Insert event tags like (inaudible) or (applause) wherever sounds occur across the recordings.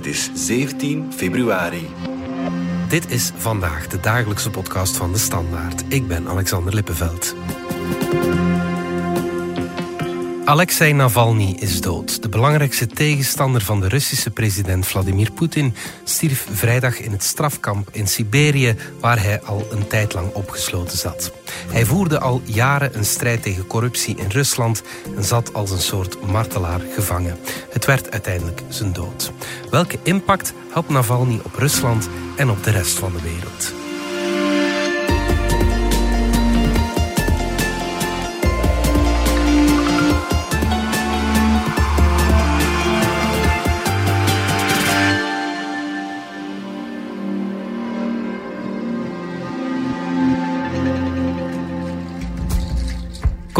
Het is 17 februari. Dit is vandaag de dagelijkse podcast van de Standaard. Ik ben Alexander Lippenveld. Alexei Navalny is dood. De belangrijkste tegenstander van de Russische president Vladimir Poetin stierf vrijdag in het strafkamp in Siberië, waar hij al een tijd lang opgesloten zat. Hij voerde al jaren een strijd tegen corruptie in Rusland en zat als een soort martelaar gevangen. Het werd uiteindelijk zijn dood. Welke impact had Navalny op Rusland en op de rest van de wereld?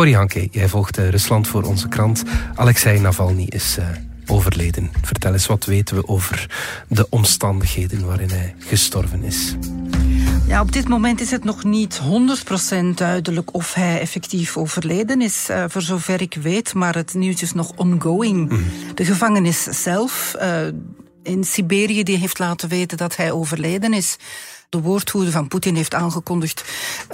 Corrie Hanke, jij volgt eh, Rusland voor onze krant. Alexei Navalny is uh, overleden. Vertel eens, wat weten we over de omstandigheden waarin hij gestorven is? Ja, op dit moment is het nog niet 100% duidelijk of hij effectief overleden is, uh, voor zover ik weet. Maar het nieuws is nog ongoing. Mm. De gevangenis zelf uh, in Siberië die heeft laten weten dat hij overleden is. De woordvoerder van Poetin heeft aangekondigd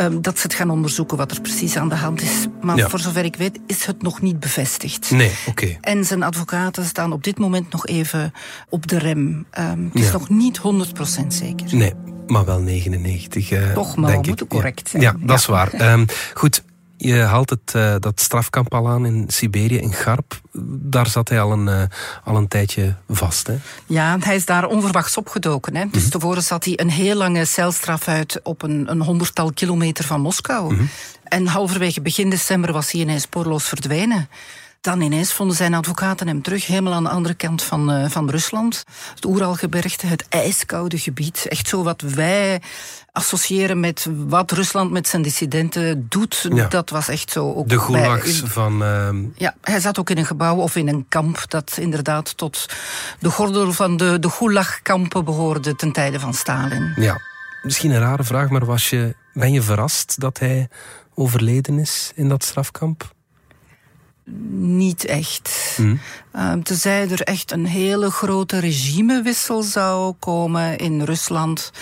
um, dat ze het gaan onderzoeken wat er precies aan de hand is. Maar ja. voor zover ik weet is het nog niet bevestigd. Nee, oké. Okay. En zijn advocaten staan op dit moment nog even op de rem. Um, het is nog niet 100% zeker. Nee, maar wel 99. Uh, Toch, maar denk we moeten correct zijn. Ja, dat is waar. Um, goed, je haalt het, uh, dat strafkamp al aan in Siberië, in Garp. Daar zat hij al een, uh, al een tijdje vast. Hè? Ja, hij is daar onverwachts opgedoken. Hè? Dus mm -hmm. tevoren zat hij een heel lange celstraf uit op een, een honderdtal kilometer van Moskou. Mm -hmm. En halverwege begin december was hij ineens spoorloos verdwenen. Dan ineens vonden zijn advocaten hem terug, helemaal aan de andere kant van, uh, van Rusland. Het Oeralgebergte, het ijskoude gebied. Echt zo wat wij associëren met wat Rusland met zijn dissidenten doet. Ja. Dat was echt zo. Ook de gulags bij, van... Uh... Ja, hij zat ook in een gebouw of in een kamp dat inderdaad tot de gordel van de, de gulagkampen behoorde ten tijde van Stalin. Ja, misschien een rare vraag, maar was je, ben je verrast dat hij overleden is in dat strafkamp? Niet echt. Mm. Tenzij er echt een hele grote regimewissel zou komen in Rusland,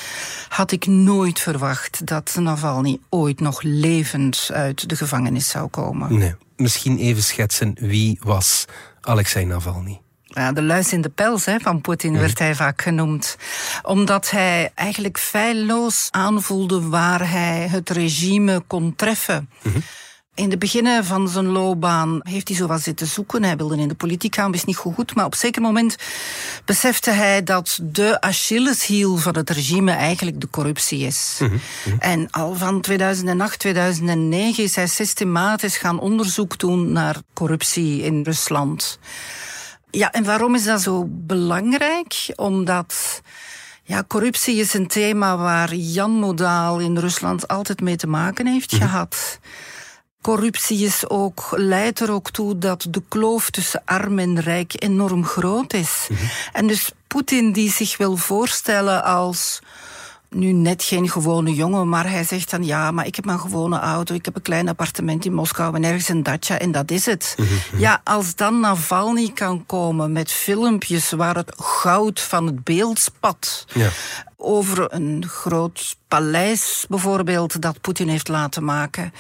had ik nooit verwacht dat Navalny ooit nog levend uit de gevangenis zou komen. Nee. Misschien even schetsen wie was Alexei Navalny? Ja, de luis in de pels hè, van Poetin mm. werd hij vaak genoemd. Omdat hij eigenlijk feilloos aanvoelde waar hij het regime kon treffen. Mm -hmm. In de beginnen van zijn loopbaan heeft hij zo wat zitten zoeken. Hij wilde in de politiek gaan, wist niet goed. Maar op een zeker moment besefte hij dat de Achilleshiel van het regime eigenlijk de corruptie is. Mm -hmm. En al van 2008, 2009 is hij systematisch gaan onderzoek doen naar corruptie in Rusland. Ja, en waarom is dat zo belangrijk? Omdat... Ja, corruptie is een thema waar Jan Modaal in Rusland altijd mee te maken heeft mm -hmm. gehad. Corruptie is ook, leidt er ook toe dat de kloof tussen arm en rijk enorm groot is. Mm -hmm. En dus Poetin die zich wil voorstellen als nu net geen gewone jongen, maar hij zegt dan ja, maar ik heb een gewone auto, ik heb een klein appartement in Moskou en ergens een dacha en dat is het. Mm -hmm. Ja, als dan Navalny kan komen met filmpjes waar het goud van het beeld spat, ja. over een groot paleis bijvoorbeeld dat Poetin heeft laten maken,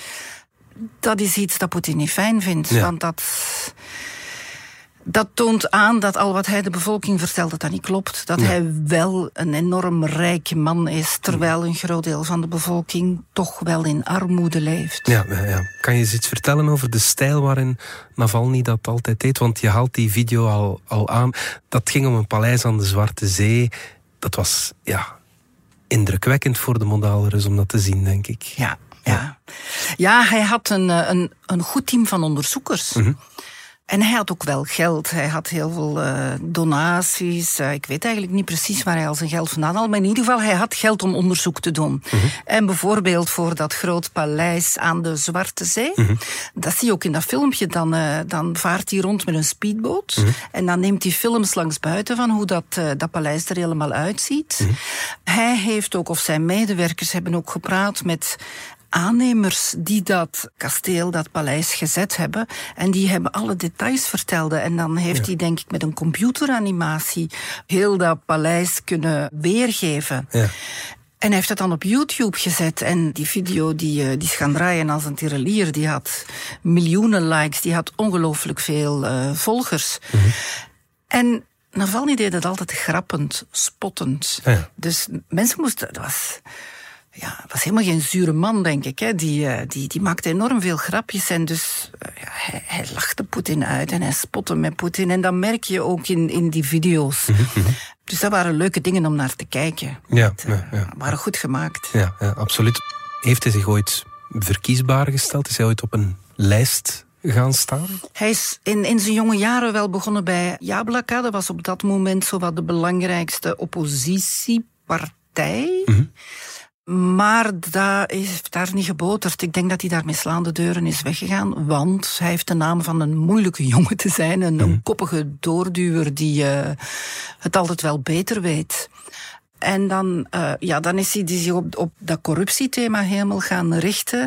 dat is iets dat Poetin niet fijn vindt, ja. want dat dat toont aan dat al wat hij de bevolking vertelt, dat dat niet klopt. Dat ja. hij wel een enorm rijke man is, terwijl een groot deel van de bevolking toch wel in armoede leeft. Ja, ja. Kan je eens iets vertellen over de stijl waarin Navalny dat altijd deed? Want je haalt die video al, al aan. Dat ging om een paleis aan de Zwarte Zee. Dat was, ja, indrukwekkend voor de Mondaalers om dat te zien, denk ik. Ja, ja. ja hij had een, een, een goed team van onderzoekers. Mm -hmm. En hij had ook wel geld. Hij had heel veel uh, donaties. Uh, ik weet eigenlijk niet precies waar hij al zijn geld vandaan had. Maar in ieder geval, hij had geld om onderzoek te doen. Mm -hmm. En bijvoorbeeld voor dat groot paleis aan de Zwarte Zee. Mm -hmm. Dat zie je ook in dat filmpje. Dan, uh, dan vaart hij rond met een speedboot. Mm -hmm. En dan neemt hij films langs buiten van hoe dat, dat paleis er helemaal uitziet. Hij heeft ook, of zijn medewerkers hebben ook gepraat met aannemers die dat kasteel, dat paleis gezet hebben. En die hebben alle details verteld. En dan heeft hij, denk ik, met een computeranimatie heel dat paleis kunnen weergeven. Ja. En hij heeft het dan op YouTube gezet. En die video die, eh, die is gaan draaien als een tirelier. Die had miljoenen likes. Die had ongelooflijk veel uh, volgers. Mm En Navalny deed het altijd grappend, spottend. Ja. Dus mensen moesten... Dat was, ja, was helemaal geen zure man, denk ik. Hè. Die, uh, die, die maakte enorm veel grapjes. En dus ja, hij, hij, lachte Poetin uit en hij spotte met Poetin. En dat merk je ook in, in die video's. Mm dus dat waren leuke dingen om naar te kijken. Ja, het, ja, ja. waren goed gemaakt. Ja, ja, absoluut. Heeft hij zich ooit verkiesbaar gesteld? Is hij ooit op een lijst gaan staan? Hij is in, in zijn jonge jaren wel begonnen bij Jablaka. Dat was op dat moment zo wat de belangrijkste oppositiepartij. Mm maar dat heeft daar niet geboterd. Ik denk dat hij daar met slaande deuren is weggegaan. Want hij heeft de naam van een moeilijke jongen te zijn. Een, mm. koppige doorduwer die uh, het altijd wel beter weet. En dan, uh, ja, dan is hij zich op, op dat corruptiethema helemaal gaan richten.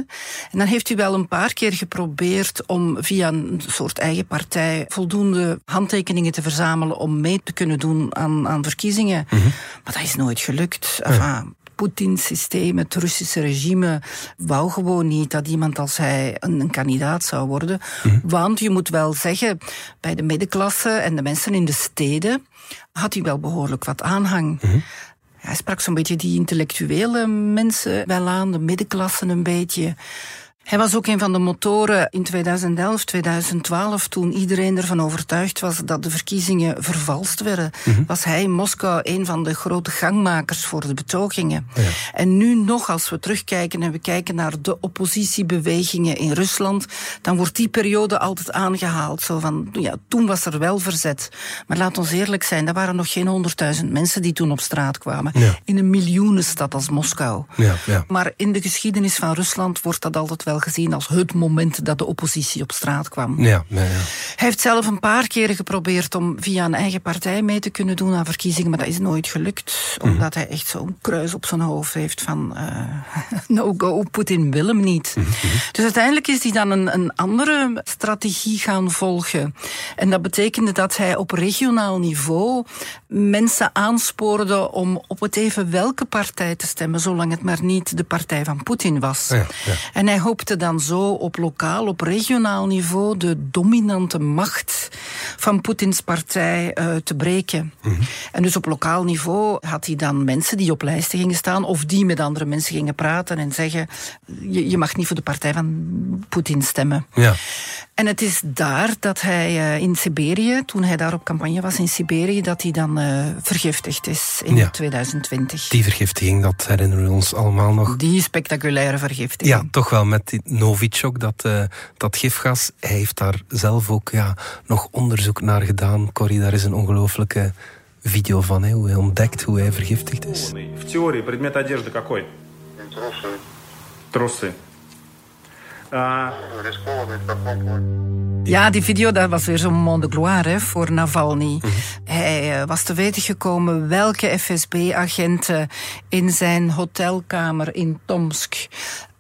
En dan heeft hij wel een paar keer geprobeerd om via een soort eigen partij voldoende handtekeningen te verzamelen om mee te kunnen doen aan, aan verkiezingen. Mm -hmm. Maar dat is nooit gelukt. Enfin, Poetins systeem, het Russische regime, wou gewoon niet dat iemand als hij een, een kandidaat zou worden. Mhm. Want je moet wel zeggen, bij de middenklasse en de mensen in de steden had hij wel behoorlijk wat aanhang. Mhm. Hij sprak zo'n beetje die intellectuele mensen wel aan, de middenklasse een beetje. Hij was ook een van de motoren in 2011, 2012, toen iedereen ervan overtuigd was dat de verkiezingen vervalst werden. Mhm. Was hij in Moskou een van de grote gangmakers voor de betogingen. Ja. En nu nog, als we terugkijken en we kijken naar de oppositiebewegingen in Rusland, dan wordt die periode altijd aangehaald. Zo van, ja, toen was er wel verzet. Maar laat ons eerlijk zijn, er waren nog geen honderdduizend mensen die toen op straat kwamen. In een miljoenenstad als Moskou. Ja, ja. Maar in de geschiedenis van Rusland wordt dat altijd wel gezien als het moment dat de oppositie op straat kwam. Ja, ja, ja. Hij heeft zelf een paar keren geprobeerd om via een eigen partij mee te kunnen doen aan verkiezingen, maar dat is nooit gelukt. Mhm. Omdat hij echt zo'n kruis op zijn hoofd heeft van uh, (laughs) no go, Poetin wil hem niet. Mhm, mhm. Dus uiteindelijk is hij dan een, een andere strategie gaan volgen. En dat betekende dat hij op regionaal niveau mensen aanspoorde om op het even welke partij te stemmen, zolang het maar niet de partij van Poetin was. Ja, ja. En hij dan zo op lokaal, op regionaal niveau de dominante macht van Poetins partij uh, te breken. Mhm. En dus op lokaal niveau had hij dan mensen die op lijsten gingen staan of die met andere mensen gingen praten en zeggen: je, je mag niet voor de partij van Poetin stemmen. Ja. En het is daar dat hij uh, in Siberië, toen hij daar op campagne was in Siberië, dat hij dan uh, vergiftigd is in ja. 2020. Die vergiftiging, dat herinneren we ons allemaal nog. Die spectaculaire vergiftiging. Ja, toch wel met Novichok, dat, uh, dat gifgas. Hij heeft daar zelf ook ja, nog onderzoek naar gedaan. Corrie, daar is een ongelooflijke video van, hè, hoe hij ontdekt hoe hij vergiftigd is. В теории предмет одежды какой? Трусы. Ah. Ja, die video dat was weer zo'n de gloire voor Navalny. Mhm. Hij eh, was te weten gekomen welke FSB-agenten in zijn hotelkamer in Tomsk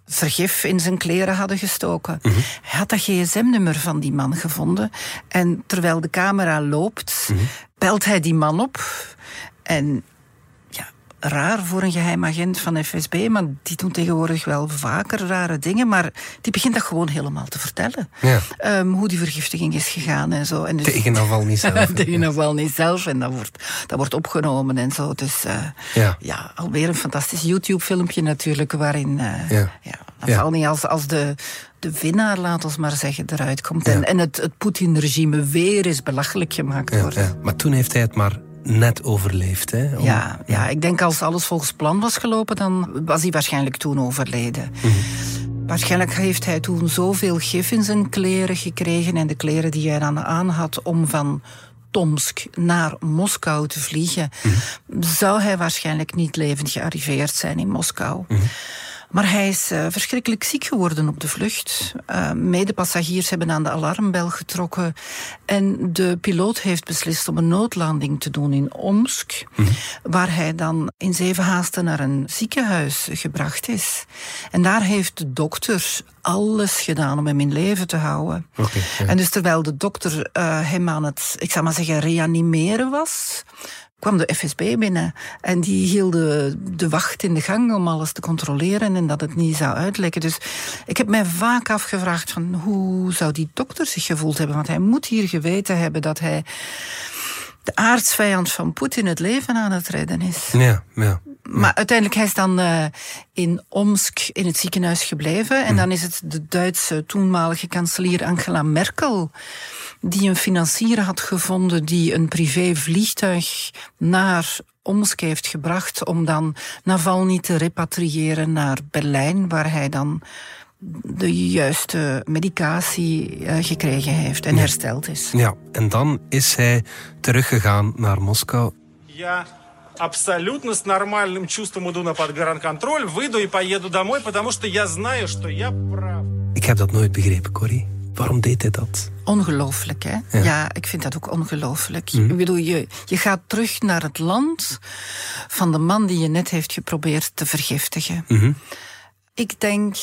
vergif in zijn kleren hadden gestoken. Mhm. Hij had dat gsm-nummer van die man gevonden. En terwijl de camera loopt, mhm. belt hij die man op. En raar voor een geheim agent van FSB, maar die doen tegenwoordig wel vaker rare dingen, maar die begint dat gewoon helemaal te vertellen. Ja. Um, hoe die vergiftiging is gegaan en zo. En dus, Navalny zelf. (laughs) tegen Navalny zelf en dat wordt, dat wordt opgenomen en zo. Dus uh, ja. ja, alweer een fantastisch YouTube-filmpje natuurlijk, waarin uh, ja. Ja, Navalny als, als de, de winnaar, laat ons maar zeggen, eruit komt. En, en het, het Poetin-regime weer is belachelijk gemaakt wordt. Ja, Maar toen heeft hij het maar net overleefd. Hè? Ja, ja, ik denk als alles volgens plan was gelopen, dan was hij waarschijnlijk toen overleden. Mhm. Waarschijnlijk heeft hij toen zoveel gif in zijn kleren gekregen en de kleren die hij dan aan had om van Tomsk naar Moskou te vliegen, mhm. zou hij waarschijnlijk niet levend gearriveerd zijn in Moskou. Mhm. Maar hij is uh, verschrikkelijk ziek geworden op de vlucht. Uh, medepassagiers hebben aan de alarmbel getrokken. En de piloot heeft beslist om een noodlanding te doen in Omsk. Mm. Waar hij dan in zeven haasten naar een ziekenhuis gebracht is. En daar heeft de dokter alles gedaan om hem in leven te houden. Okay, ja. En dus terwijl de dokter uh, hem aan het, ik zou maar zeggen, reanimeren was kwam de FSB binnen en die hielden de wacht in de gang om alles te controleren en dat het niet zou uitlekken. Dus ik heb mij vaak afgevraagd van hoe zou die dokter zich gevoeld hebben, want hij moet hier geweten hebben dat hij de aardsvijand van Poetin het leven aan het redden is. Ja, ja. Maar uiteindelijk hij is dan uh, in Omsk in het ziekenhuis gebleven. En hm. dan is het de Duitse toenmalige kanselier Angela Merkel die een financier had gevonden die een privévliegtuig naar Omsk heeft gebracht om dan Navalny te repatriëren naar Berlijn, waar hij dan de juiste medicatie uh, gekregen heeft en hersteld is. Ja, en dan is hij teruggegaan naar Moskou. Ja, абсолютно с нормальным чувством иду на подгранконтроль, выйду и поеду домой, потому что я знаю, что я прав. Ik heb dat nooit begrepen, Corrie. Waarom deed hij dat? Ongelooflijk, hè? Ja. ik vind dat ook ongelooflijk. Mm Ik bedoel, je, je gaat terug naar het land van de man die je net heeft geprobeerd te vergiftigen. Mhm. Ik denk,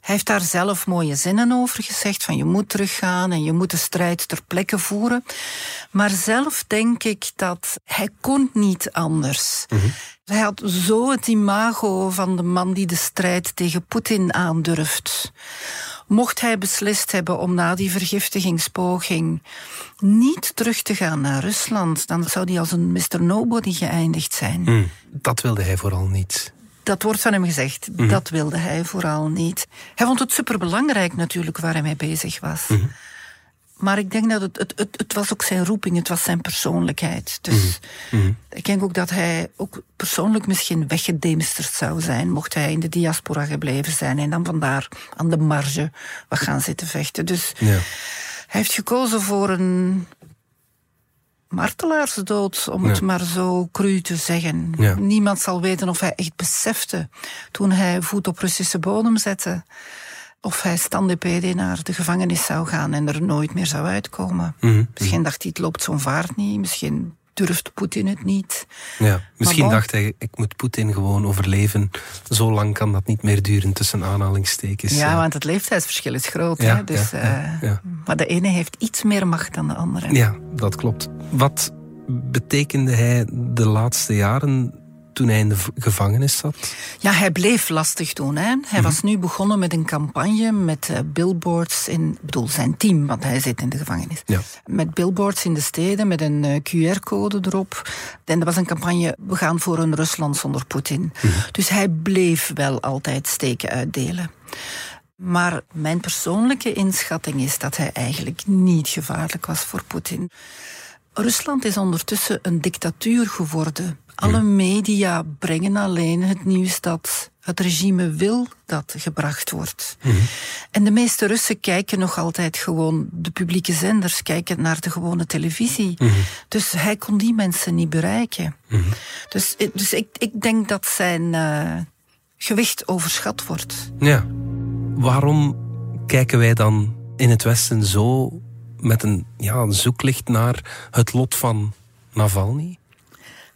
hij heeft daar zelf mooie zinnen over gezegd, van je moet teruggaan en je moet de strijd ter plekke voeren. Maar zelf denk ik dat hij kon niet anders. Mhm. Hij had zo het imago van de man die de strijd tegen Poetin aandurft. Mocht hij beslist hebben om na die vergiftigingspoging niet terug te gaan naar Rusland, dan zou hij als een Mr. Nobody geëindigd zijn. Mm, dat wilde hij vooral niet. Dat wordt van hem gezegd. Mm. Dat wilde hij vooral niet. Hij vond het superbelangrijk natuurlijk waar hij mee bezig was. Mm. Maar ik denk dat het, het, het, het, was ook zijn roeping, het was zijn persoonlijkheid. Dus mm ik denk ook dat hij ook persoonlijk misschien weggedemsterd zou zijn, mocht hij in de diaspora gebleven zijn en dan vandaar aan de marge wat gaan zitten vechten. Dus ja. hij heeft gekozen voor een martelaarsdood, om het maar zo cru te zeggen. Ja. Niemand zal weten of hij echt besefte toen hij voet op Russische bodem zette of hij standepede naar de gevangenis zou gaan en er nooit meer zou uitkomen. Mhm, Misschien dacht hij, het loopt zo'n vaart niet. Misschien durft Poetin het niet. Ja, misschien dacht hij, ik moet Poetin gewoon overleven. Zo lang kan dat niet meer duren tussen aanhalingstekens. Ja, want het leeftijdsverschil is groot. Ja, hè? Dus, ja, ja, Maar de ene heeft iets meer macht dan de andere. Ja, dat klopt. Wat betekende hij de laatste jaren toen hij in de gevangenis zat? Ja, hij bleef lastig doen. Hè. Hij was nu begonnen met een campagne met uh, billboards in, bedoel zijn team, want hij zit in de gevangenis. Ja. Met billboards in de steden met een uh, QR-code erop. En dat was een campagne, we gaan voor een Rusland zonder Poetin. Dus hij bleef wel altijd steken uitdelen. Maar mijn persoonlijke inschatting is dat hij eigenlijk niet gevaarlijk was voor Poetin. Rusland is ondertussen een dictatuur geworden. Alle media brengen alleen het nieuws dat het regime wil dat gebracht wordt. Mhm. En de meeste Russen kijken nog altijd gewoon, de publieke zenders kijken naar de gewone televisie. Mhm. Dus hij kon die mensen niet bereiken. Mhm. Dus, dus ik, ik denk dat zijn uh, gewicht overschat wordt. Ja. Waarom kijken wij dan in het Westen zo met een, ja, een zoeklicht naar het lot van Navalny?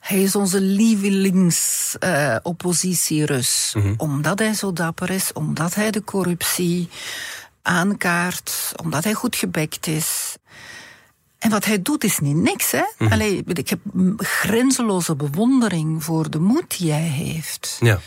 Hij is onze lievelingsoppositie-Rus. Mhm. Omdat hij zo dapper is, omdat hij de corruptie aankaart, omdat hij goed gebekt is. En wat hij doet is niet niks. Hè? Mhm. Allee, ik heb grenzeloze bewondering voor de moed die hij heeft. Ja.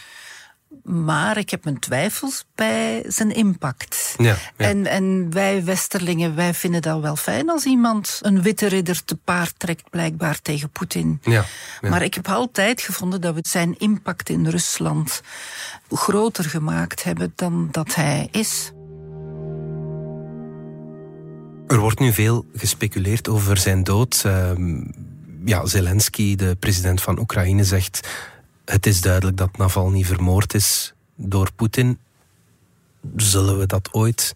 Maar ik heb mijn twijfels bij zijn impact. Ja, ja. En, en wij Westerlingen, wij vinden dat wel fijn als iemand een witte ridder te paard trekt, blijkbaar tegen Poetin. Ja. Maar ik heb altijd gevonden dat we zijn impact in Rusland groter gemaakt hebben dan dat hij is. Er wordt nu veel gespeculeerd over zijn dood. Uh, ja, Zelensky, de president van Oekraïne, zegt het is duidelijk dat Navalny vermoord is door Poetin. Zullen we dat ooit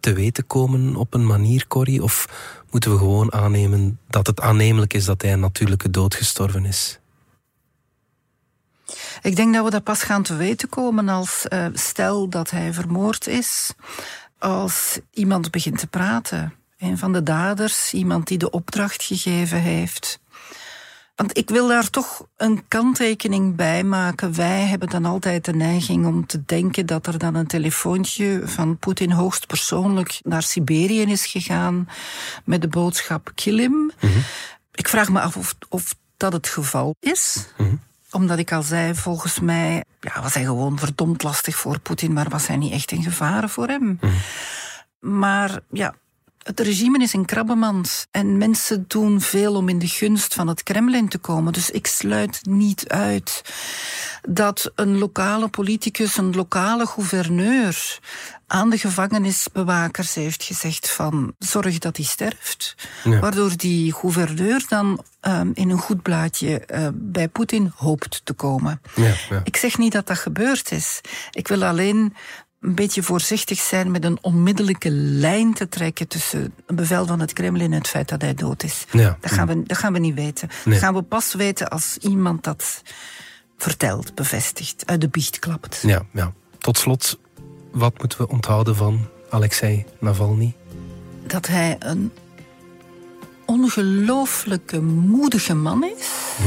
te weten komen op een manier, Corrie? Of moeten we gewoon aannemen dat het aannemelijk is dat hij een natuurlijke dood gestorven is? Ik denk dat we dat pas gaan te weten komen als uh, stel dat hij vermoord is. Als iemand begint te praten. Een van de daders, iemand die de opdracht gegeven heeft. Want ik wil daar toch een kanttekening bij maken. Wij hebben dan altijd de neiging om te denken dat er dan een telefoontje van Poetin hoogstpersoonlijk naar Siberië is gegaan met de boodschap kill him. Mhm. Ik vraag me af of, of dat het geval is. Mhm. Omdat ik al zei, volgens mij ja, was hij gewoon verdomd lastig voor Poetin, maar was hij niet echt een gevaar voor hem. Mhm. Maar ja, het regime is een krabbenmand en mensen doen veel om in de gunst van het Kremlin te komen. Dus ik sluit niet uit dat een lokale politicus, een lokale gouverneur aan de gevangenisbewakers heeft gezegd van zorg dat hij sterft. Waardoor die gouverneur dan um, in een goed blaadje uh, bij Poetin hoopt te komen. Ja, ja. Ik zeg niet dat dat gebeurd is. Ik wil alleen een beetje voorzichtig zijn met een onmiddellijke lijn te trekken tussen een bevel van het Kremlin en het feit dat hij dood is. Ja. Dat, gaan we, dat gaan we niet weten. Dat gaan we pas weten als iemand dat vertelt, bevestigt, uit de biecht klapt. Ja, ja. Tot slot, wat moeten we onthouden van Alexei Navalny? Dat hij een ongelooflijke moedige man is, hm.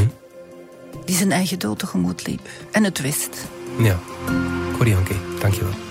die zijn eigen dood tegemoet liep en het wist. Ja, Korianke, dankjewel.